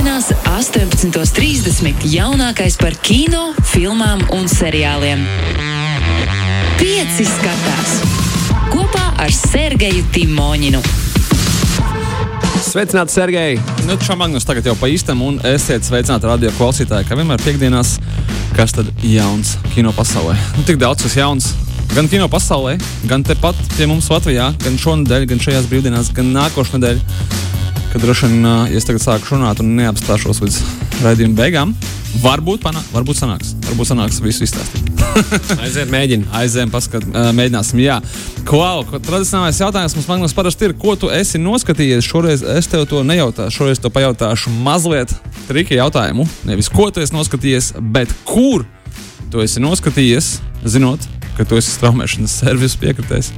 Piektdienās, 18.30. jaunākais par kino, filmām un seriāliem. Pieci skatās kopā ar Sergeju Timoņinu. Sveicināti, Sergei! Nu, šo Magnus tagad jau pa īstam, un esiet sveicināti radio klausītāji, ka vienmēr piekdienās, kas tad jauns kino pasaulē. Nu, tik daudz kas jauns. Gan kino pasaulē, gan tepat pie mums Latvijā, gan šonadēļ, gan šajās brīvdienās, gan nākošais Kad droši vien, ja es tagad sāku runāt un neapstāšos līdz raidījuma beigām, varbūt, panā, varbūt sanāks. Varbūt sanāks visu izstāstīt. Aiziet, mēģini. Aizējām, paskat, uh, mēģināsim. Jā, Klau, tradicionālais jautājums mums Magnus parasti ir, ko tu esi noskatījies. Šoreiz es tev to nejautāšu, šoreiz to pajautāšu mazliet triki jautājumu. Nevis ko tu esi noskatījies, bet kur tu esi noskatījies, zinot, ka tu esi straumēšanas servisu piekritējis.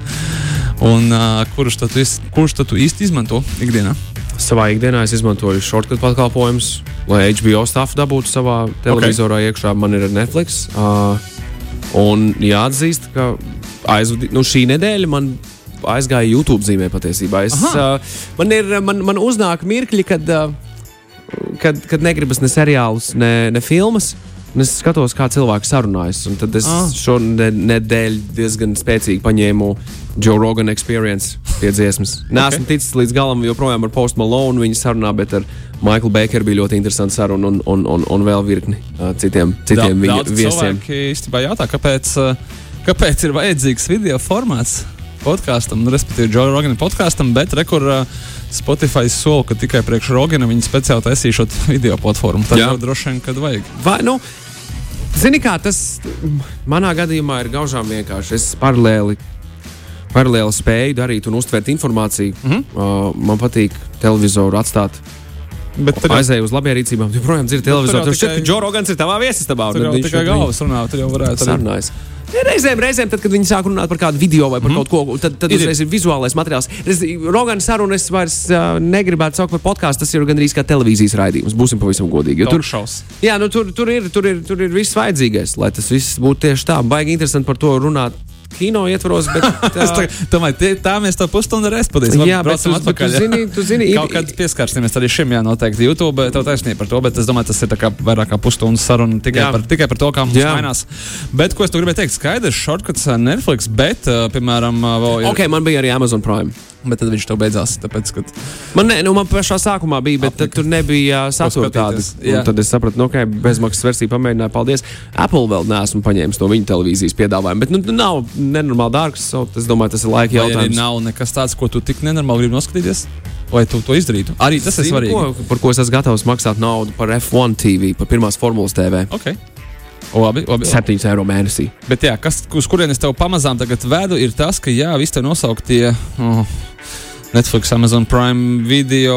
Un uh, kurš tad tu, tu īsti izmanto ikdienā? Savā ikdienā es izmantoju shortcut pakalpojumus, lai HBO stāstu dabūtu savā televizorā okay. iekšā. Man ir Netflix. Uh, un jāatzīst, ka aizvadi, nu, šī nedēļa man aizgāja YouTube zīmē patiesībā. Es, uh, man, ir, man, man uznāk mirkļi, kad, uh, kad, kad negribas ne seriālus, ne, ne filmas. Un es skatos, kā cilvēki sarunājas. Un tad es Ah. šonadēļ diezgan spēcīgi paņēmu Joe Rogan experience pie dziesmas. Nē, esmu okay. ticis līdz galam joprojām ar Post Malone viņa sarunā, bet ar Michael Bakeru bija ļoti interesanti saruna un, un, un, un vēl virkni citiem, citiem viņa Daudz viesiem. cilvēki īstenībā jautā, kāpēc, kāpēc ir vajadzīgs video formāts podkāstam, nu, respektīvi, Joe Rogana podkāstam, bet rekur uh, Spotify sola, ka tikai priekš Rogana viņi speciāli taisīšot video platformu. Jā. jau droši vien, kad vajag. Vai, nu, zini, kā tas manā gadījumā ir gaužām vienkārši. Es paralēli, paralēli spēju darīt un uztvert informāciju. Mm. -hmm. uh, man patīk televizoru atstāt. Bet jau, Aizēju uz labierīcībām, joprojām dzirdu televizoru. jau Tur šķiet, ka Džo Rogans ir tavā viesistabā. tur jau tikai galvas runā, tur jau varētu. Sarunājas. Reizēm, reizēm, tad, kad viņi sāk runāt par kādu video vai par mm. kaut ko, tad, tad Ir. ir vizuālais materiāls. Rogans sarunu es vairs uh, negribētu saukt par podkāstu. Tas ir gandrīz kā televīzijas raidījums. Būsim pavisam godīgi. Tur jā, nu, tur, tur, ir, tur, ir, tur ir viss vajadzīgais, lai tas viss būtu tieši tā. Baigi interesanti par to runāt kino ietvaros. Tā, tomēr tie, tā mēs to pusstundu arī spēlēsim. Jā, bet tu- bet tu zini- tu zini, ir- kaut kad pieskarsimies arī šim, jā, noteikti YouTube. Tev taisnība par to, bet es domāju, tas ir tā kā vairāk kā pusstundas saruna tikai, Jā. par, tikai par to, kā mums Jā. mainās. Bet, ko es tu gribēju teikt, skaidrs, shortcuts Netflix, bet, piemēram, vēl ir. ok, man bija arī Amazon Prime. Bet tad viņš to beidzās, tāpēc, ka Man, ne, nu, man pašā sākumā bija, bet tad tur nebija uh, satura tāda. skatīties, jā. Un Tad es sapratu, nu, ka bezmaksas versija pamēģināja. Paldies. Apple vēl neesmu paņēmis no viņa televīzijas piedāvājumu. Bet nu, nu, nav nenormāli dārgs. So, es domāju, tas ir laika jautājums. nav nekas tāds, ko tu tik nenormāli gribi noskatīties. Lai tu to izdarītu. Arī tas ir Zini, svarīgi. Ko, par ko es esmu gatavs maksāt naudu par F1 TV, par pirmās formulas TV. Okay. Labi, labi. 7 eiro mēnesī. Bet, jā, kas, uz kurienes tev pamazām tagad vedu, ir tas, ka, jā, visi te nosauktie oh, Netflix, Amazon Prime video,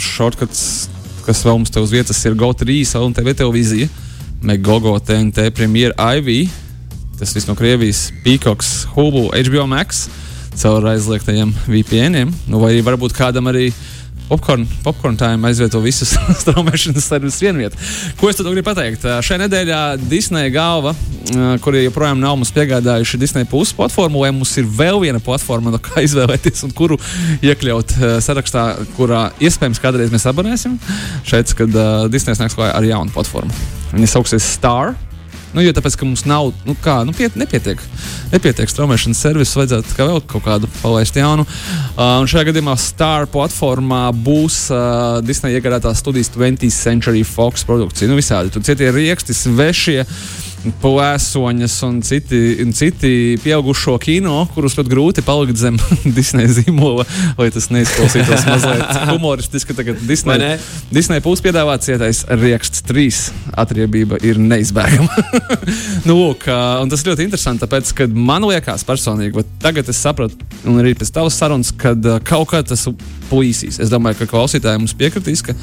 shortcuts, kas vēl mums te uz vietas ir GO3, un TV televīzija, Megogo, TNT, Premjera, IV, tas viss no Krievijas, Peacocks, Hulu, HBO Max, caur aizliegtajiem VPN-iem, nu, vai arī varbūt kādam arī Popcorn, popcorn time aizvieto visus straumēšanas servisus vienvietā. Ko es gribu pateikt? Šajā nedēļā Disneja galva, kuri joprojām nav mums piegādājuši Disneja puses platformu, lai mums ir vēl viena platforma, no kā izvēlēties un kuru iekļaut sarakstā, kurā iespējams kādreiz mēs abonēsim. Šeit, kad Disneja nāks klajā ar jaunu platformu. Viņa sauksies Star. Nu, jo tāpēc, ka mums nav, nu, kā, nu, piet, nepietiek, nepietiek straumēšanas servisu, vajadzētu kā vēl kaut kādu palaist jaunu. Uh, šajā gadījumā Star platformā būs uh, Disneja iegādātās studijas 20th Century Fox produkcija. Nu, visādi tur citie rieksti, svešie. Plēsoņas un citi, un citi pieaugušo kino, kurus pat grūti palikt zem Disneja zīmola, lai tas neizklausītos mazliet humoristiski. Tagad Disneja, ne? Disneja pūs piedāvāt cietais rieksts trīs. Atriebība ir neizbēgama. nu, lūk, un tas ļoti interesanti, tāpēc, ka man liekas personīgi, tagad es sapratu, un arī pēc tavas sarunas, ka kaut kā tas plīsīs. Es domāju, ka klausītāji mums piekritīs, ka,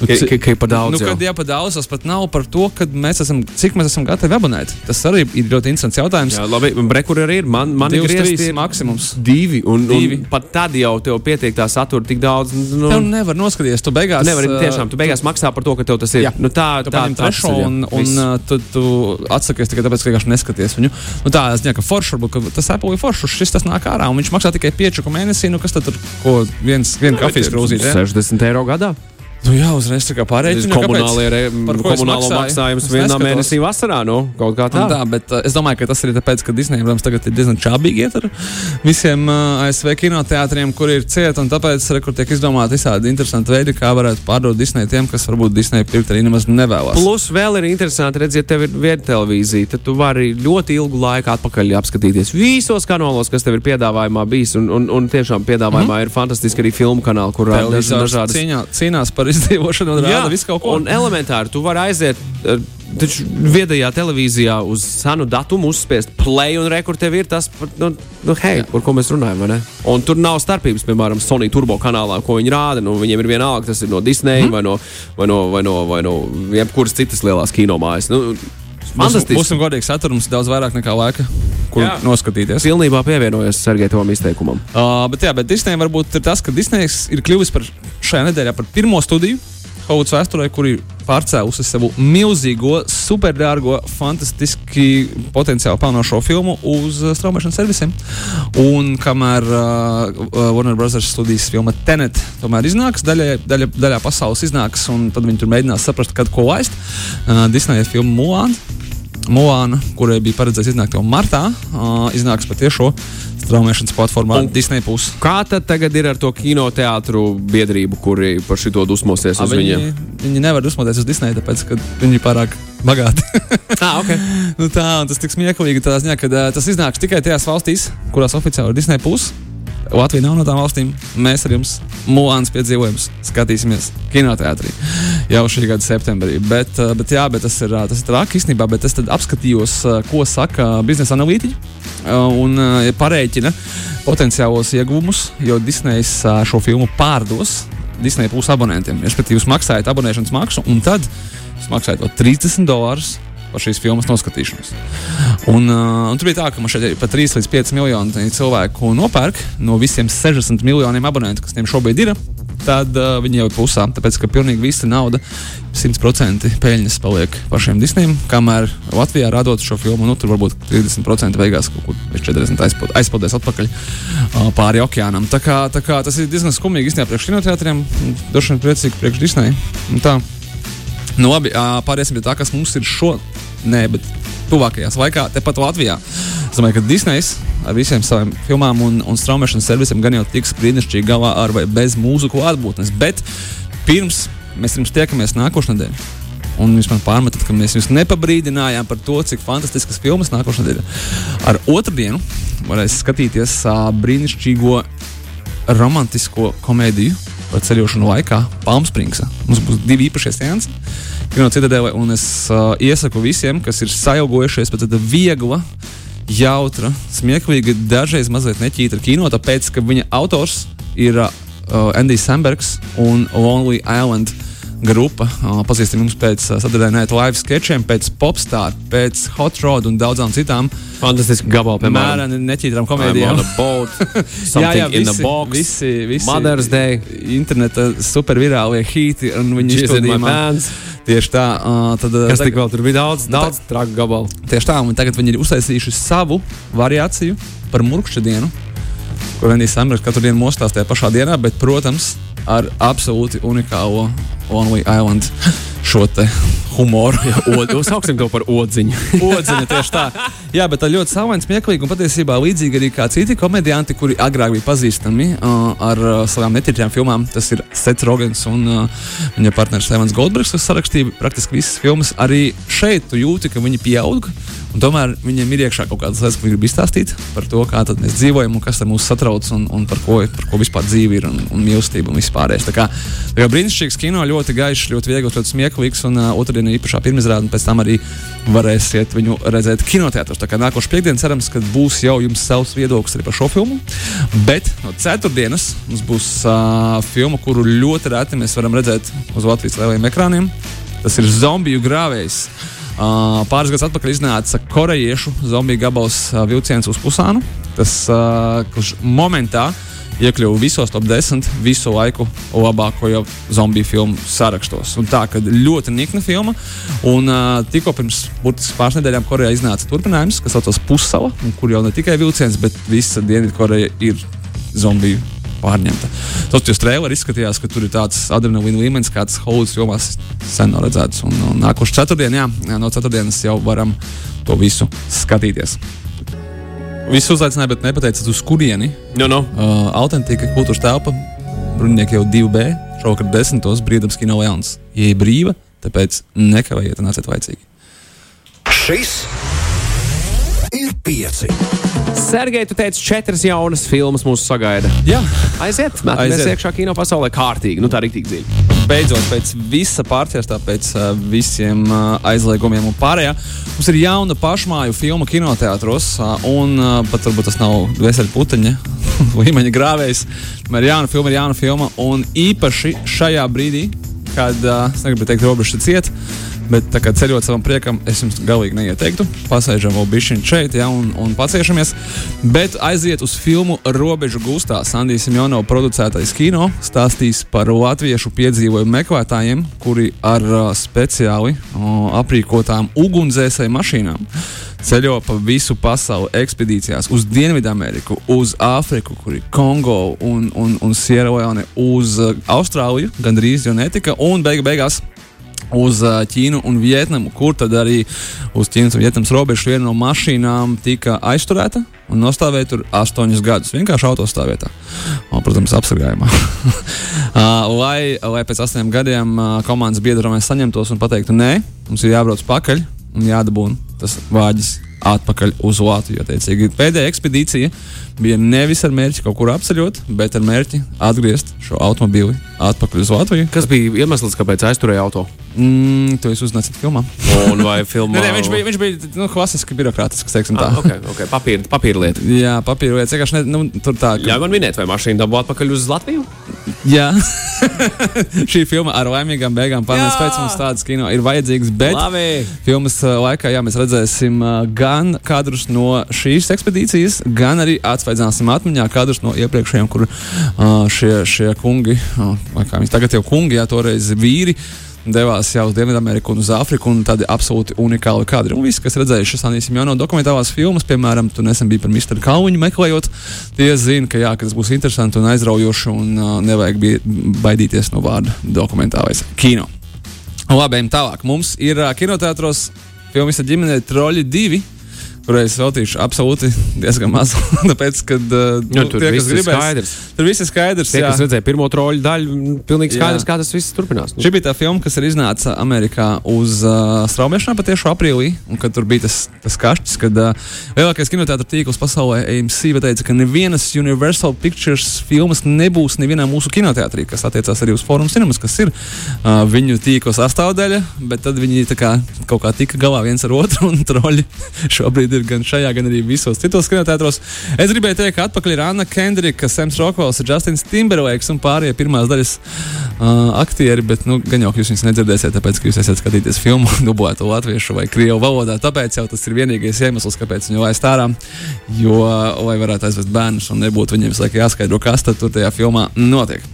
nu, Ka- ka- ka ir par daudz Nu, kad jā, par daudz, tas pat nav par to, kad mēs esam, cik mēs esam gatavi abonēt. Tas arī ir ļoti interesants jautājums. Jā, labi, brekur arī ir. Man, man ir ir maksimums. Divi. Un, Divi. un pat tad jau tev pietiek tā satura tik daudz. Nu, Tev nevar noskatīties, tu beigās. Nevar, tiešām, tu beigās maksā par to, ka tev tas ir. Jā. Nu, tā Tu tā tā trešo, un, un Viss. uh, tu, tu atsakies tikai tāpēc, ka vienkārši neskaties viņu. Nu, tā es domāju, ka forši varbūt ka tas Apple ir foršs, šis tas nāk ārā, un viņš maksā tikai 5 mēnesī. Nu, kas tad tur, ko viens, viena kafijas krūzīte? ja? 60 eiro gadā. Nu, jā, uzreiz tā kā pārējais. Re, komunālo maksājums vienā mēnesī vasarā, nu, kaut kā tā. tā bet uh, es domāju, ka tas ir tāpēc, ka Disneja, protams, tagad ir diezgan čābīgi iet ar visiem uh, ASV kinoteātriem, kur ir cieti, un tāpēc, re, tiek izdomāti visādi interesanti veidi, kā varētu pārdot Disneja tiem, kas varbūt Disneja pirkt arī nemaz nevēlas. Plus vēl ir interesanti redzēt, ja tev ir vieta televīzija, tad tu vari ļoti ilgu laiku atpakaļ apskatīties visos kanālos, kas tev ir piedāvājumā bijis, un, un, un tiešām piedāvājumā mm -hmm. ir fantastiski arī filmu kanāli, kur dažādas cīņā, cīnās par izdzīvošanu un rāda visu kaut ko. Un elementāri, tu vari aiziet. Eh, taču viedajā televīzijā uz senu datumu uzspiest play un rekur tev ir tas, nu, nu hei, par ko mēs runājam. Un tur nav starpības, piemēram, Sony turbo kanālā, ko viņi rāda. Nu, viņiem ir vienalga, tas ir no Disneja mm. vai, no, vai, no, vai, no, vai no jebkuras citas lielās kinomājas. Nu, Fantastiski. Būsim godīgi, saturums daudz vairāk nekā laika, kur jā. noskatīties. Pilnībā pievienojos Sergei Tovam izteikumam. Uh, bet jā, bet Disney varbūt ir tas, ka Disney ir kļuvis par šajā nedēļā par pirmo studiju Hovuds vēsturē, kur ir pārcēlusi savu milzīgo, superdārgo, fantastiski potenciāli pelnošo filmu uz uh, straumēšanas servisiem. Un kamēr uh, uh, Warner Bros. studijas filma Tenet tomēr iznāks, daļai, daļa, daļā pasaules iznāks, un tad viņi tur mēģinās saprast, kad ko laist. Uh, Disneja filma Mulan. Moana, kurai bija paredzēts iznākt jau martā, uh, iznāks patiešām straumēšanas platformā un Disney. Plus. Kā tad tagad ir ar to kinoteātru biedrību, kuri par šo dusmosies A, uz viņi, viņiem? Viņi nevar dusmoties uz Disney, tāpēc, ka viņi ir pārāk bagāti. ah, okay. nu, tā, tas tik smieklīgi, ziņā, ka uh, tas iznāks tikai tajās valstīs, kurās oficiāli ir Disney. Plus. Latvija nav no tām valstīm. Mēs ar jums Mulāns piedzīvojumus skatīsimies kinoteātrī jau šī gada septembrī. Bet, eh, bet, jā, bet tas ir, eh, tas ir traki īstenībā, bet es apskatījos, eh, ko saka biznesa analītiķi un parēķina potenciālos ieguvumus, jo Disney's šo filmu pārdos Disney plus abonentiem. Respektīvi, jūs maksājat abonēšanas maksu, un tad jūs maksājat 30 dolārus par šīs filmas noskatīšanos. Un, uh, un tur bija tā, ka man šeit ir pat 3 līdz 5 miljoni cilvēku nopērk no visiem 60 miljoniem abonentu, kas viņiem šobrīd ir. Tad uh, viņi jau ir pusā, tāpēc ka pilnīgi visa nauda, 100% peļņas paliek pašiem Disneyam. Kamēr Latvijā rādot šo filmu, nu tur varbūt 30% beigās kaut kur 40 aizpildēs atpakaļ uh, pāri okeānam. Tā kā, tā kā tas ir diezgan skumīgi īstenībā priekš kinoteātriem, droši vien priecīgi priekš Disneja. Nu, labi, pāriesim pie tā, kas mums ir šo, nē, bet tuvākajās laikā, tepat Latvijā. Es domāju, ka Disney's ar visiem saviem filmām un, un straumēšanas servisiem gan jau tiks brīnišķīgi galā ar vai bez mūsu klātbūtnes. Bet pirms mēs jums tiekamies nākošais nedēļa. Un jūs man pārmetat, ka mēs jūs nepabrīdinājām par to, cik fantastiskas filmas nākošais nedēļa. Ar otru dienu varēs skatīties uh, brīnišķīgo romantisko komēdiju par ceļošanu laikā Palmspringsā. Mums būs divi īpašie sēnes. Kino citadēlē, un es uh, iesaku visiem, kas ir sajaugojušies pēc tāda viegla, jautra, smieklīga, dažreiz mazliet neķīta kino, tāpēc, ka viņa autors ir uh, Andijs Sambergs un Lonely Island. Uh, grupa. Pazīstam mums pēc sadarbības live sketčiem, pēc popstar, pēc hot rod un daudzām citām. Fantastiski gabali, piemēram, neķītrām komēdijām. jā, jā, visi, visi, visi Mother's Day. Interneta supervirālie hīti un viņi izpildījumā. Tieši tā. Uh, tad, Kas tagad, vēl tur bija daudz, daudz traku gabalu. Tieši tā, un tagad viņi ir uztaisījuši savu variāciju par murkšķa dienu, kur Vendijas Samers katru dienu mostās tajā pašā dienā, bet, protams, ar absolūti unikālo Only Island šo humoru. Uzsauksim to par odziņu. odziņa tieši tā. Jā, bet tā ļoti savaini, smieklīgi un patiesībā līdzīgi arī kā citi komedianti, kuri agrāk bija pazīstami uh, ar uh, savām netīrām filmām. Tas ir Sets Rogens un uh, viņa partneris Evans Goldbergs, kas sarakstīja praktiski visas filmas. Arī šeit tu jūti, ka viņi pieaug. Tomēr viņiem ir iekšā kaut kādas lietas, ko viņi grib izstāstīt par to, kā mēs dzīvojam un kas mūs satrauc un, un par, ko, par ko vispār dzīve ir un, un mīlestība un vispārējais. Tā kā, tā kā brīnišķīgs kino, ļoti gaišs, ļoti viegls, ļoti smieklīgs. Un uh, otrdien ir īpašā pirmizrāde, un pēc tam arī varēsiet viņu redzēt kinoteātros. Tā kā nākošais piekdienas cerams, ka būs jau jums savs viedoklis arī par šo filmu. Bet no ceturtdienas mums būs uh, filma, kuru ļoti reti mēs varam redzēt uz Latvijas lielajiem ekrāniem. Tas ir zombiju grāvējs. Uh, pāris gadus atpakaļ iznāca korejiešu zombiju gabals uh, vilciens uz Pusānu. Tas, uh, kurš momentā iekļuva visos top 10 visu laiku labāko zombiju filmu sarakstos. Un tā kā ļoti nikna filma. Un uh, tikko pirms burtiski pāris nedēļām Korejā iznāca turpinājums, kas saucas Pussala, kur jau ne tikai vilciens, bet visa Dienvidkoreja ir zombiju pārņemta. Tas jūs trailerī izskatījās, ka tur ir tāds adrenalīna līmenis, kāds Hollywoods jomās sen nav redzēts. Un, un nākošais ceturtdien, jā, no ceturtdienas jau varam to visu skatīties. Visu uzaicināju, bet nepateicat, uz kurieni. No, no. Uh, autentika kultūras telpa, Brunnieki jau 2B, šovakar desmitos brīdams kino Leons. Ieja brīva, tāpēc nekavējiet un nāciet laicīgi. Šis ir pieci. Sergei, tu teici, četras jaunas filmas mūs sagaida. Jā, Aiziet, Aiziet. iekšā kino pasaulē kārtīgi. Nu, tā ir rīktīgi dziļi. beidzot, pēc visa pārciestā, pēc uh, visiem uh, aizliegumiem un pārējā, mums ir jauna pašmāju filma kinoteātros, uh, un uh, pat varbūt tas nav veseļu puteņa līmeņa grāvējs. Tomēr jauna filma ir jauna filma, un īpaši šajā brīdī, kad, uh, es negribu teikt, robeža ciet, Bet, kā ceļot savam priekam, es jums galīgi neieteiktu. Pasēžam vēl bišķiņu šeit, ja, un, un paciešamies. Bet aiziet uz filmu Robežu gustā. Sandijs Simjonov producētais kino stāstīs par latviešu piedzīvojumu meklētājiem, kuri ar uh, speciāli uh, aprīkotām ugunsdzēsēju mašīnām ceļo pa visu pasauli ekspedīcijās uz Dienvidameriku, uz Āfriku, kur ir Kongo un, un, un Sierra Leone, uz uh, Austrāliju, gandrīz jau netika, un beigu beigās uz uh, Ķīnu un Vietnamu, kur tad arī uz Ķīnas un Vietnamas robežas viena no mašīnām tika aizturēta un nostāvēja tur astoņus gadus. Vienkārši autostāvvietā, un, protams, apsargājumā. uh, lai, lai pēc astoņiem gadiem uh, komandas biedri mēs saņemtos un pateiktu, nē, mums ir jābrauc pakaļ un jādabūna tas vāģis atpakaļ uz Latviju. Attiecīgi. Pēdējā ekspedīcija bija nevis ar mērķi kaut kur apceļot, bet ar mērķi atgriezt šo automobili atpakaļ uz Latviju. Kas bija iemesls, kāpēc aizturēja auto? Mm, to jūs uzzināsiet filmā. Un vai filmā? Nē, viņš bija, viņš bija nu, klasiski birokrātisks, teiksim tā. Ah, okay, okay. Papīra, papīra lieta. Jā, papīra lietas vienkārši nu, tur tā. Jā, man minēt, vai mašīna dabū atpakaļ uz Latviju? Jā. šī filma ar laimīgām beigām pārnēs pēc mums tādas kino ir vajadzīgas, bet Labi. filmas uh, laikā jā, mēs redzēsim uh, gan kadrus no šīs ekspedīcijas, gan arī atsvaidzināsim atmiņā kadrus no iepriekšējiem, kur uh, šie, šie kungi, vai kā viņi tagad jau kungi, jā, toreiz vīri. Devās jau uz Dienvidameriku un uz Āfriku, un tādi absolūti unikāli kadri. Un visi, kas redzējuši Sanīsim jau no dokumentālās filmas, piemēram, tu nesen biji par Mr. Kalniņu meklējot, tie zina, ka, jā, ka tas būs interesanti un aizraujoši, un uh, nevajag baidīties no vārda dokumentālais kino. Labi, ejam tālāk. Mums ir uh, kinoteātros filmas ar ģimeni Troļi 2. Kurai es veltīšu absolūti diezgan maz. Tāpēc, kad uh, Nu, tur tie, viss kas ir gribēs, skaidrs. tur viss ir skaidrs. Tie, jā. kas redzēja pirmo troļu daļu, m, pilnīgi skaidrs, Jā. kā tas viss turpinās. Nu, Šī bija tā filma, kas ir iznāca Amerikā uz uh, straumēšanā patiešām aprīlī, un kad tur bija tas, tas kašķis, kad uh, lielākais kinoteātris tīkls pasaulē, AMC, teica, ka nevienas Universal Pictures filmas nebūs nevienā mūsu kinoteātrī, kas attiecās arī uz Forum Cinemas, kas ir uh, viņu tīkla sastāvdaļa, bet tad viņi tā kā, kaut kā tika galā viens ar otru, un troļi šobrīd ir gan šajā, gan arī visos citos kinoteātros. Es gribēju teikt, ka atpakaļ ir Anna Kendrika, Sams Rockwells, Justins Timberlakes un pārējie pirmās daļas uh, aktieri, bet nu, gan jau jūs viņus nedzirdēsiet, tāpēc, ka jūs esat skatīties filmu dublētu latviešu vai krievu valodā. Tāpēc jau tas ir vienīgais iemesls, kāpēc viņu laist ārā. Jo, lai varētu aizvest bērnus un nebūtu viņiem laiku jāskaidro, kas tad tur tajā filmā notiek.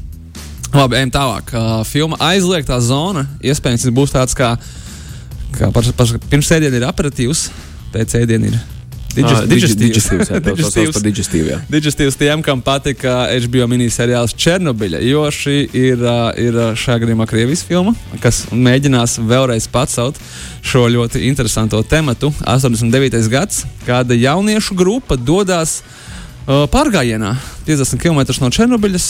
Labi, ejam tālāk. Uh, filma aizliegtā zona iespējams būs tāds kā, kā par, pirms ēdiena ir aperitīvs, pēc ēdiena ir digestīvs. tiem, kam patika HBO miniseriāls Černobiļa, jo šī ir, ir ā, šajā gadījumā Krievijas filma, kas mēģinās vēlreiz pacelt šo ļoti interesanto tematu. 89. gads, kāda jauniešu grupa dodas pārgājienā 50 km no Černobiļas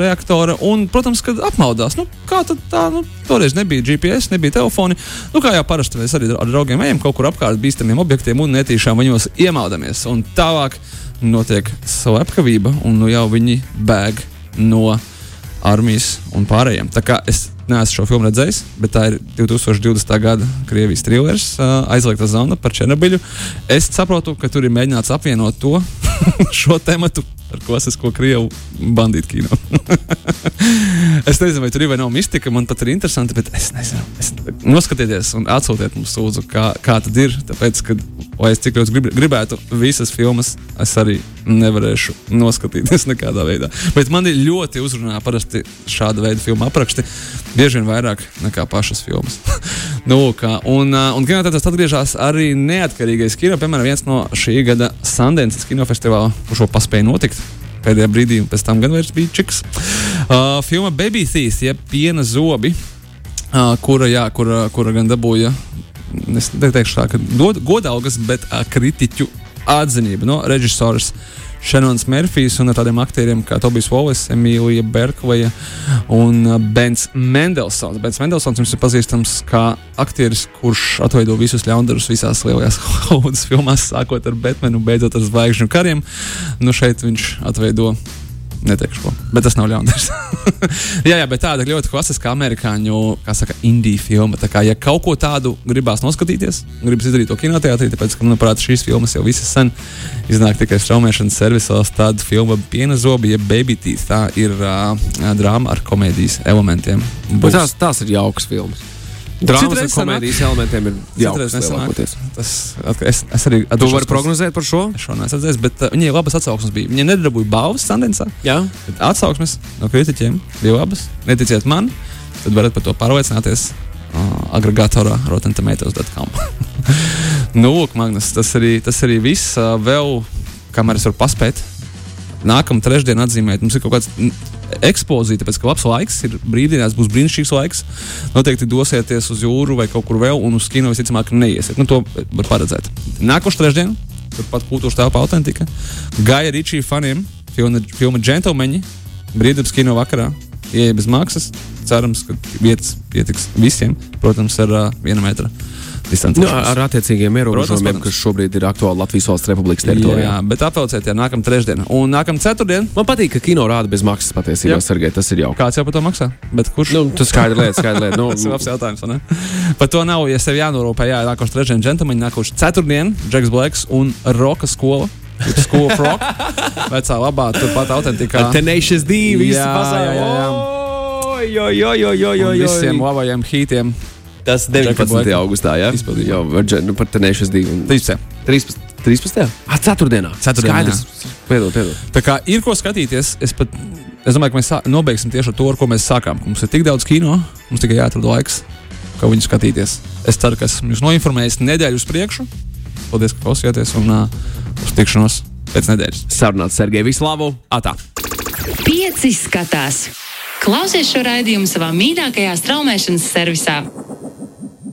reaktora un, protams, kad apmaldās. Nu, kā tā, nu, toreiz nebija GPS, nebija telefoni. Nu, kā jau parasti mēs arī ar draugiem ejam kaut kur apkārt bīstamiem objektiem un netīšām viņos iemaldamies. Un tālāk notiek slepkavība un nu jau viņi bēg no armijas un pārējiem. Tā kā es neesmu šo filmu redzējis, bet tā ir 2020. gada Krievijas trilers, aizliegta zona par Černobiļu. Es saprotu, ka tur ir mēģināts apvienot to šo tematu ar klasisko krievu bandītu kino. es nezinu, vai tur ir vai nav mistika. Man pat ir interesanti, bet es nezinu. Es noskatieties un atsūtiet mums, lūdzu, kā, kā tad ir. Tāpēc, ka, lai es cik ļoti grib, gribētu visas filmas, es arī nevarēšu noskatīties nekādā veidā. Bet man ļoti uzrunā parasti šāda veida filmu apraksti. Bieži vien vairāk nekā pašas filmas. Nu, kā, un uh, un kinotētās atgriežas arī neatkarīgais kino. Piemēram, viens no šī gada Sandenses kinofestivāla, kurš jau paspēja notikt. pēdējā brīdī, un pēc tam gan vairs bija čiks. Uh, filma Baby Thief, jeb piena zobi, uh, kura, jā, kura, kura gan dabūja, es neteikšu tā, ka god, godalgas, bet uh, kritiķu atzinību no režisors. Šanons Murfijs un tādiem aktieriem kā Tobijs Volis, Emīlija Berkleja un uh, Bens Mendelsons. Bens Mendelsons jums ir pazīstams kā aktieris, kurš atveido visus ļaundarus visās lielajās Hollywoodas filmās, sākot ar Batmanu beidzot ar Zvaigžņu kariem. Nu šeit viņš atveido Neteikšu, ko. Bet tas nav ļaunprātīgi. jā, jā, bet tāda ļoti klasiska amerikāņu, kā saka, indiju filma. Tā kā, ja kaut ko tādu gribās noskatīties, gribas izdarīt to kinoteātrī, tāpēc, ka, manuprāt, šīs filmas jau visas sen iznāk tikai straumēšanas servisos, tāda filma Piena zobi, ja Baby Teeth. Tā ir uh, drāma ar komēdijas elementiem. Tās, tās ir jaukas filmas. Drāmas ar komēdijas elementiem ir jauks lielākoties. Tas, es, es arī Tu vari prognozēt par šo? Es šo redzējis, bet uh, viņai labas atsauksmes bija. Viņa nedabūja balvas Sandensā. Jā. Bet atsauksmes no kritiķiem bija labas. Neticiet man, tad varat par to pārliecināties uh, agregatorā rotentomatoes.com. nu, lūk, Magnus, tas arī, tas arī viss. Uh, vēl, kamēr es varu paspēt, nākamā trešdiena atzīmēt, mums ir kaut kāds ekspozīcija, tāpēc ka labs laiks ir brīvdienās, būs brīnišķīgs laiks. Noteikti dosieties uz jūru vai kaut kur vēl, un uz kino visticamāk neiesiet. Nu, to var paredzēt. Nākošais trešdien, turpat kultūras telpa autentika. Gaja Ričija faniem filma, filma Gentlemeņi brīvdabas kino vakarā. Ieja bez maksas. Cerams, ka vietas pietiks visiem, protams, ar uh, viena metra Nu, ar attiecīgiem ierobežojumiem, kas šobrīd ir aktuāli Latvijas valsts republikas teritorijā. Jā, bet apvelciet, ja nākamā trešdiena un nākamā ceturtdiena. Man patīk, ka kino rāda bez maksas patiesībā, Sergei, tas ir jauki. Kāds jau par to maksā? Bet kurš? Nu, tas skaidrs lieta, skaidrs lieta. Nu, tas ir labs jautājums, ne? Par to nav, ja sev jānorūpē, jā, nākošais trešdien džentlmeņi, nākošais ceturtdien, Džeks Blēks un Roka skola. School of Rock. Vecā labā, turpat autentikā. Tenacious D, visi pasaulē. Jo, jo, jo, jo, jo, jo. Visiem labajiem hītiem Tas 19. augustā, jā, izpildīja. Jā, nu, par Tenacious D. 13. 13. 13. Ah, ceturtdienā. Ceturtdienā. Piedod, piedod. Tā kā ir ko skatīties, es pat. Es domāju, ka mēs nobeigsim tieši ar to, ar ko mēs sākām. Mums ir tik daudz kino, mums tikai jāatrod laiks, kā viņu skatīties. Es ceru, ka esmu jūs noinformējis nedēļu uz priekšu. Paldies, ka klausījāties un uh, uz tikšanos pēc nedēļas. Sarunāts Sergei Vislavu. Atā! Pieci skatās! Klausies šo raidījumu savā mīļākajā straumēšanas servisā!